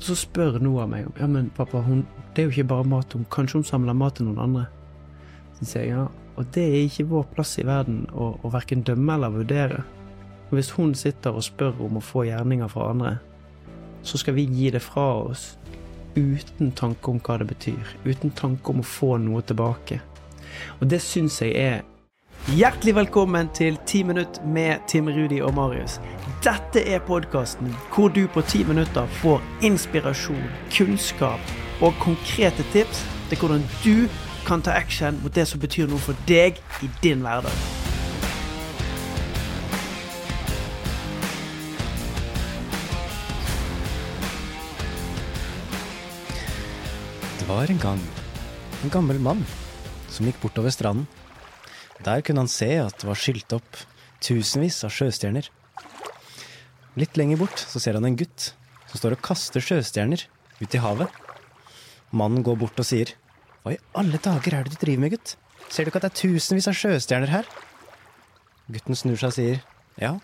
Og så spør Noah meg om Ja, men pappa, hun, det er jo ikke bare mat. Hun, kanskje hun samler mat til noen andre? Så sier jeg ja, og det er ikke vår plass i verden å, å verken dømme eller vurdere. Og hvis hun sitter og spør om å få gjerninger fra andre, så skal vi gi det fra oss uten tanke om hva det betyr. Uten tanke om å få noe tilbake. Og det syns jeg er Hjertelig velkommen til 10 minutt med Tim Rudi og Marius. Dette er podkasten hvor du på ti minutter får inspirasjon, kunnskap og konkrete tips til hvordan du kan ta action mot det som betyr noe for deg i din hverdag. Det var en gang en gammel mann som gikk bortover stranden. Der kunne han se at det var skylt opp tusenvis av sjøstjerner. Litt lenger bort så ser han en gutt som står og kaster sjøstjerner ut i havet. Mannen går bort og sier, Hva i alle dager er det du driver med, gutt? Ser du ikke at det er tusenvis av sjøstjerner her? Gutten snur seg og sier, Ja,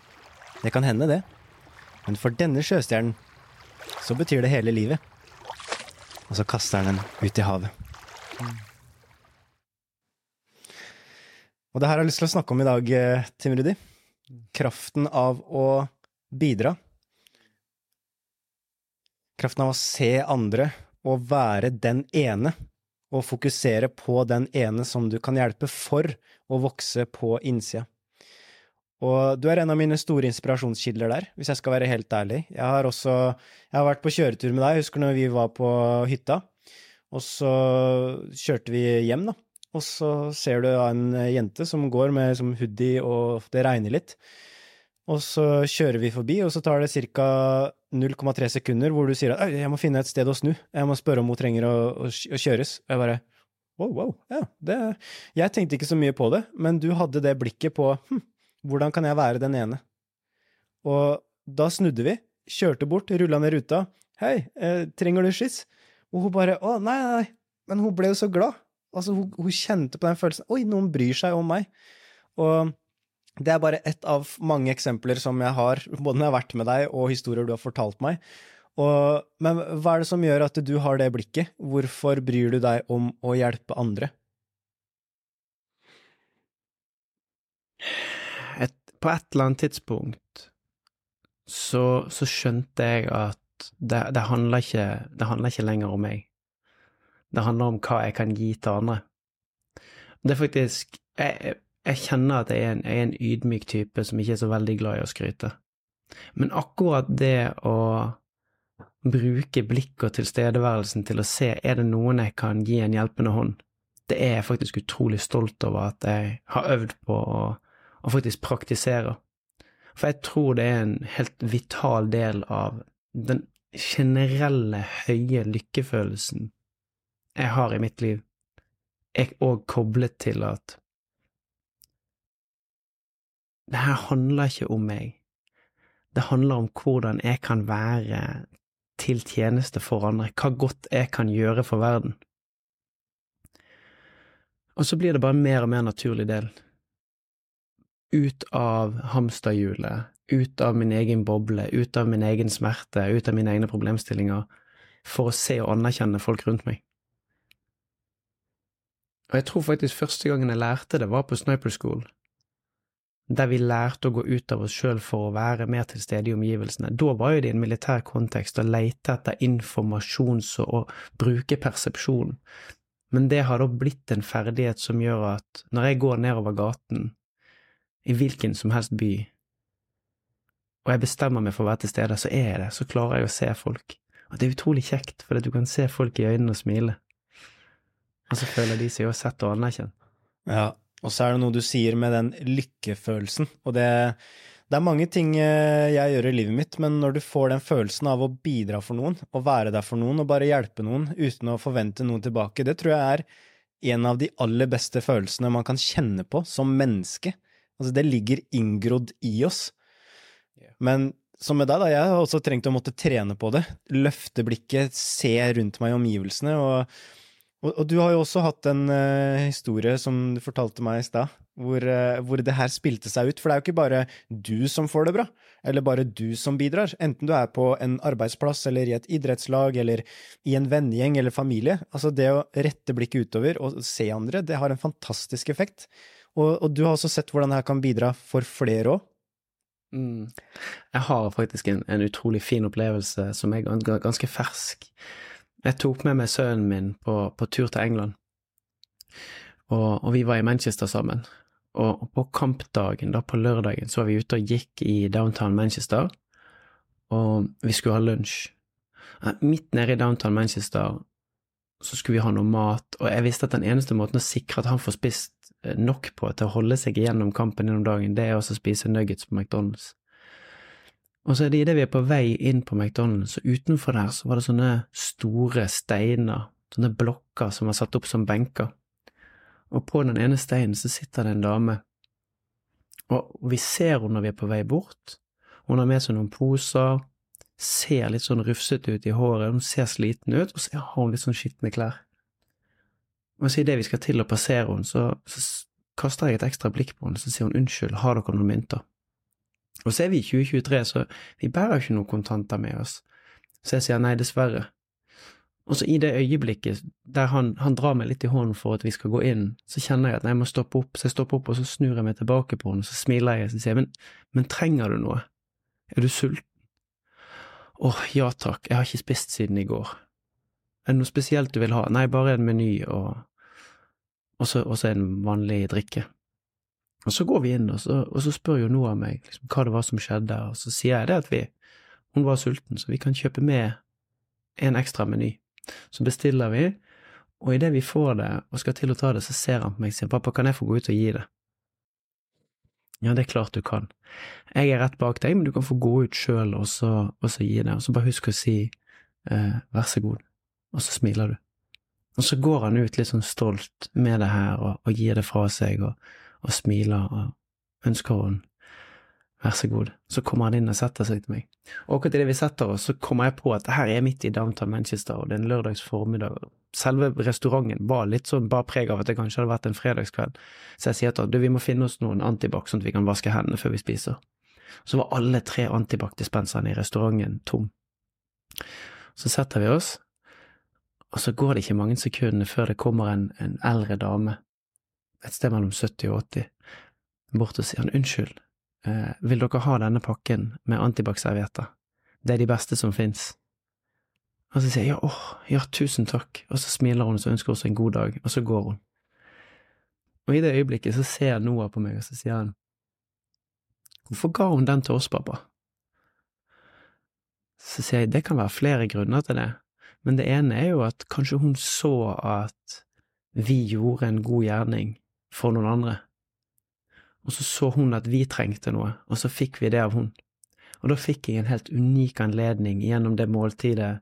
det kan hende det. Men for denne sjøstjernen så betyr det hele livet. Og så kaster han den ut i havet. Og det her har jeg lyst til å snakke om i dag, eh, Tim Rudi. Kraften av å bidra. Kraften av å se andre og være den ene. Og fokusere på den ene som du kan hjelpe for å vokse på innsida. Og du er en av mine store inspirasjonskilder der, hvis jeg skal være helt ærlig. Jeg har også jeg har vært på kjøretur med deg, jeg husker når vi var på hytta. Og så kjørte vi hjem, da. Og så ser du en jente som går med som hoodie, og det regner litt. Og så kjører vi forbi, og så tar det ca. 0,3 sekunder hvor du sier at jeg må finne et sted å snu, jeg må spørre om hun trenger å, å, å kjøres. Og jeg bare wow, wow, ja, det Jeg tenkte ikke så mye på det, men du hadde det blikket på hm, hvordan kan jeg være den ene? Og da snudde vi, kjørte bort, rulla ned ruta. Hei, eh, trenger du skyss? Og hun bare å, nei, nei. Men hun ble jo så glad. Altså, hun, hun kjente på den følelsen oi, noen bryr seg om meg. Og det er bare ett av mange eksempler som jeg har, både når jeg har vært med deg, og historier du har fortalt meg. Og, men hva er det som gjør at du har det blikket? Hvorfor bryr du deg om å hjelpe andre? Et, på et eller annet tidspunkt så, så skjønte jeg at det, det, handler ikke, det handler ikke lenger om meg. Det handler om hva jeg kan gi til andre. Det er faktisk Jeg, jeg kjenner at jeg er, en, jeg er en ydmyk type som ikke er så veldig glad i å skryte. Men akkurat det å bruke blikket og tilstedeværelsen til å se er det noen jeg kan gi en hjelpende hånd, det er jeg faktisk utrolig stolt over at jeg har øvd på å, å faktisk praktisere. For jeg tror det er en helt vital del av den generelle høye lykkefølelsen jeg har i mitt liv, er òg koblet til at det her handler ikke om meg. Det handler om hvordan jeg kan være til tjeneste for andre, hva godt jeg kan gjøre for verden. Og så blir det bare mer og mer naturlig del. Ut av hamsterhjulet, ut av min egen boble, ut av min egen smerte, ut av mine egne problemstillinger, for å se og anerkjenne folk rundt meg. Og jeg tror faktisk første gangen jeg lærte det, var på Sniper School, der vi lærte å gå ut av oss sjøl for å være mer til stede i omgivelsene. Da var jo det i en militær kontekst å leite etter informasjon og bruke persepsjon. Men det har da blitt en ferdighet som gjør at når jeg går nedover gaten, i hvilken som helst by, og jeg bestemmer meg for å være til stede, så er jeg det, så klarer jeg å se folk. Og det er utrolig kjekt, fordi du kan se folk i øynene og smile. Og så føler de seg jo sett og anerkjent. Ja, og så er det noe du sier med den lykkefølelsen, og det, det er mange ting eh, jeg gjør i livet mitt, men når du får den følelsen av å bidra for noen, å være der for noen, og bare hjelpe noen uten å forvente noe tilbake, det tror jeg er en av de aller beste følelsene man kan kjenne på som menneske. Altså, det ligger inngrodd i oss. Men som med deg, da, jeg har også trengt å måtte trene på det. Løfte blikket, se rundt meg i omgivelsene, og Og, og, du har jo også hatt en uh, historie som du fortalte meg i stad, hvor, uh, hvor, det her spilte seg ut. For det er jo ikke bare du som får det bra, eller bare du som bidrar. Enten du er på en arbeidsplass, eller i et idrettslag, eller i en vennegjeng eller familie. Altså, det å rette blikket utover og se andre, det har en fantastisk effekt. Og, og du har også sett hvordan det her kan bidra for flere òg. Mm. Jeg har faktisk en, en, utrolig fin opplevelse som er ganske fersk. Jeg tok med meg sønnen min på, på tur til England, og, og, vi var i Manchester sammen. Og, på kampdagen, da på lørdagen, så var vi ute og gikk i downtown Manchester, og vi skulle ha lunsj. Midt nede i downtown Manchester så skulle vi ha noe mat, og jeg visste at den eneste måten å sikre at han får spist eh, nok på til å holde seg igjennom kampen gjennom dagen, det er også å spise nuggets på McDonald's. Og så er det idet vi er på vei inn på McDonald's, og utenfor der så var det sånne store steiner, sånne blokker som var satt opp som benker. Og på den ene steinen så sitter det en dame, og vi ser henne når vi er på vei bort. Hun har med seg noen poser, ser litt sånn rufsete ut i håret, hun ser sliten ut, og så har hun litt sånn skitne klær. Og så idet vi skal til å passere henne, så, så kaster jeg et ekstra blikk på henne, så sier hun unnskyld, har dere noen mynter? Og så er vi i 2023, så vi bærer ikke noen kontanter med oss. Så jeg sier nei, dessverre. Og så i det øyeblikket der han, han, drar meg litt i hånden for at vi skal gå inn, så kjenner jeg at nei, jeg må stoppe opp, så jeg stopper opp, og så snur jeg meg tilbake på han, og så smiler jeg og sier men, men trenger du noe? Er du sulten? Åh, ja takk, jeg har ikke spist siden i går. Er det noe spesielt du vil ha? Nei, bare en meny og, og så en vanlig drikke. Og så går vi inn, og så, og så spør jo Noah meg liksom, hva det var som skjedde, og så sier jeg det at vi, hun var sulten, så vi kan kjøpe med en ekstra meny. Så bestiller vi, og idet vi får det og skal til å ta det, så ser han på meg og sier pappa, kan jeg få gå ut og gi det? Ja, det er klart du kan. Jeg er rett bak deg, men du kan få gå ut sjøl og, og, så gi det, og så bare husk å si eh, vær så god, og så smiler du. Og så går han ut litt sånn stolt med det her og, og gir det fra seg, og, og smiler og ønsker henne vær så god. Så kommer han inn og setter seg til meg. Og akkurat idet vi setter oss, så kommer jeg på at her er jeg midt i downtown Manchester, og det er en lørdags formiddag. Selve restauranten var litt sånn bare preg av at det kanskje hadde vært en fredagskveld. Så jeg sier til ham du, vi må finne oss noen antibac sånn at vi kan vaske hendene før vi spiser. Så var alle tre antibac-dispenserne i restauranten tom. Så setter vi oss, og så går det ikke mange sekundene før det kommer en, en eldre dame et sted mellom 70 og 80, bort og sier han unnskyld, eh, vil dere ha denne pakken med antibac-servietter? Det er de beste som fins. Og så sier jeg ja, åh, ja, tusen takk, og så smiler hun og ønsker oss en god dag, og så går hun. Og i det øyeblikket så ser Noah på meg, og så sier han, hvorfor ga hun den til oss, pappa? Så sier jeg det kan være flere grunner til det, men det ene er jo at kanskje hun så at vi gjorde en god gjerning for noen andre. Og så så hun at vi trengte noe, og så fikk vi det av hun. Og da fikk jeg en helt unik anledning gjennom det måltidet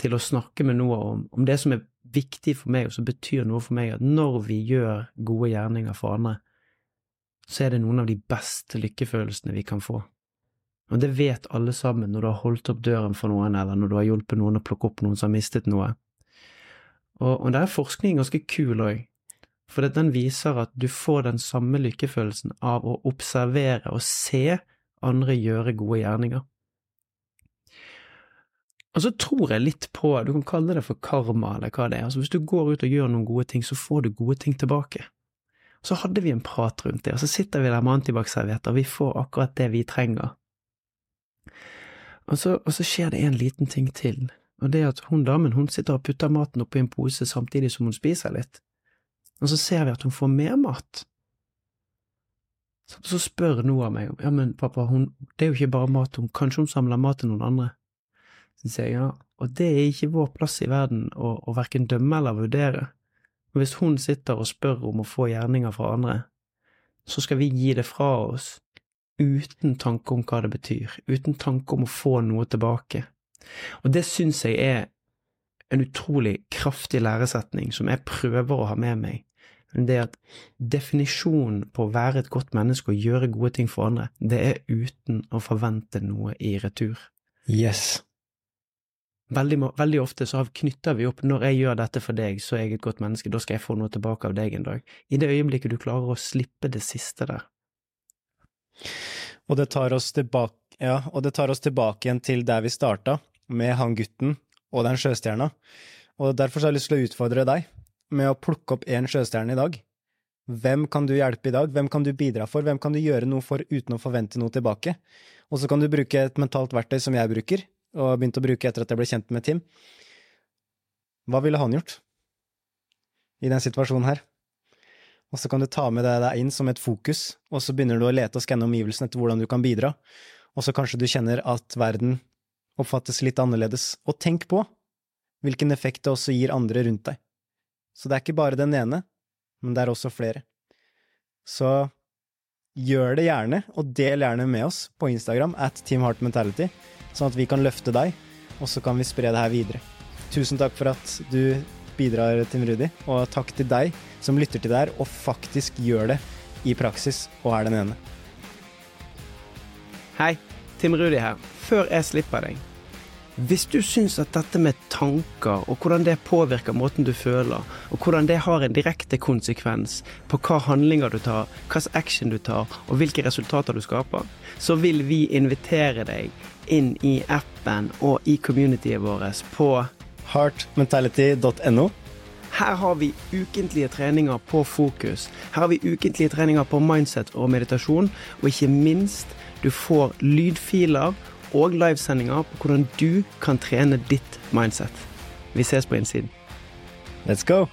til å snakke med Noah om, om det som er viktig for meg, og som betyr noe for meg, at når vi gjør gode gjerninger for andre, så er det noen av de beste lykkefølelsene vi kan få. Og det vet alle sammen når du har holdt opp døren for noen, eller når du har hjulpet noen å plukke opp noen som har mistet noe. Og, og der er forskning ganske kul òg, for den viser at du får den samme lykkefølelsen av å observere og se andre gjøre gode gjerninger. Og så tror jeg litt på, du kan kalle det for karma eller hva det er, altså hvis du går ut og gjør noen gode ting, så får du gode ting tilbake. Så hadde vi en prat rundt det, og så sitter vi der med antibac-servietter, vi får akkurat det vi trenger. Og så, og så skjer det en liten ting til, og det er at hun damen hun sitter og putter maten oppi en pose samtidig som hun spiser litt. Og så ser vi at hun får mer mat. Så spør Noah meg ja, men pappa, hun, det er jo ikke bare mat, hun, kanskje hun samler mat til noen andre? Så sier jeg ja, og det er ikke vår plass i verden å, å verken dømme eller vurdere. Men hvis hun sitter og spør om å få gjerninger fra andre, så skal vi gi det fra oss uten tanke om hva det betyr, uten tanke om å få noe tilbake. Og det syns jeg er en utrolig kraftig læresetning som jeg prøver å ha med meg det er at definisjonen på å være et godt menneske og gjøre gode ting for andre, det er uten å forvente noe i retur. Yes. veldig, veldig, ofte så knytter vi opp når jeg gjør dette for deg, så er jeg et godt menneske, da skal jeg få noe tilbake av deg en dag. I det øyeblikket du klarer å slippe det siste der. Og det tar oss tilbake, ja, og det tar oss tilbake igjen til der vi starta, med han gutten og den sjøstjerna. Og derfor har jeg lyst til å utfordre deg med å plukke opp én sjøstjerne i dag. Hvem kan du hjelpe i dag? Hvem kan du bidra for? Hvem kan du gjøre noe for uten å forvente noe tilbake? Og så kan du bruke et mentalt verktøy som jeg bruker, og har begynt å bruke etter at jeg ble kjent med Tim. Hva ville han gjort i den situasjonen her? Og så kan du ta med deg inn som et fokus, og så begynner du å lete og skanne omgivelsene etter hvordan du kan bidra, og så kanskje du kjenner at verden oppfattes litt annerledes. Og tenk på hvilken effekt det også gir andre rundt deg. Så det er ikke bare den ene, men det er også flere. Så gjør det gjerne, og del gjerne med oss på Instagram at Team Heart Mentality, sånn at vi kan løfte deg, og så kan vi spre det her videre. Tusen takk for at du bidrar, Tim Rudi, og takk til deg som lytter til det her og faktisk gjør det i praksis og er den ene. Hei, Tim Rudi her. Før jeg slipper deg. Hvis du syns at dette med tanker, og hvordan det påvirker måten du føler, og hvordan det har en direkte konsekvens på hva handlinger du tar, hvilken action du tar, og hvilke resultater du skaper, så vil vi invitere deg inn i appen og i communityet vårt på heartmentality.no. Her har vi ukentlige treninger på fokus. Her har vi ukentlige treninger på mindset og meditasjon, og ikke minst, du får lydfiler og livesendinger på hvordan du kan trene ditt mindset. Vi ses på innsiden. Let's go!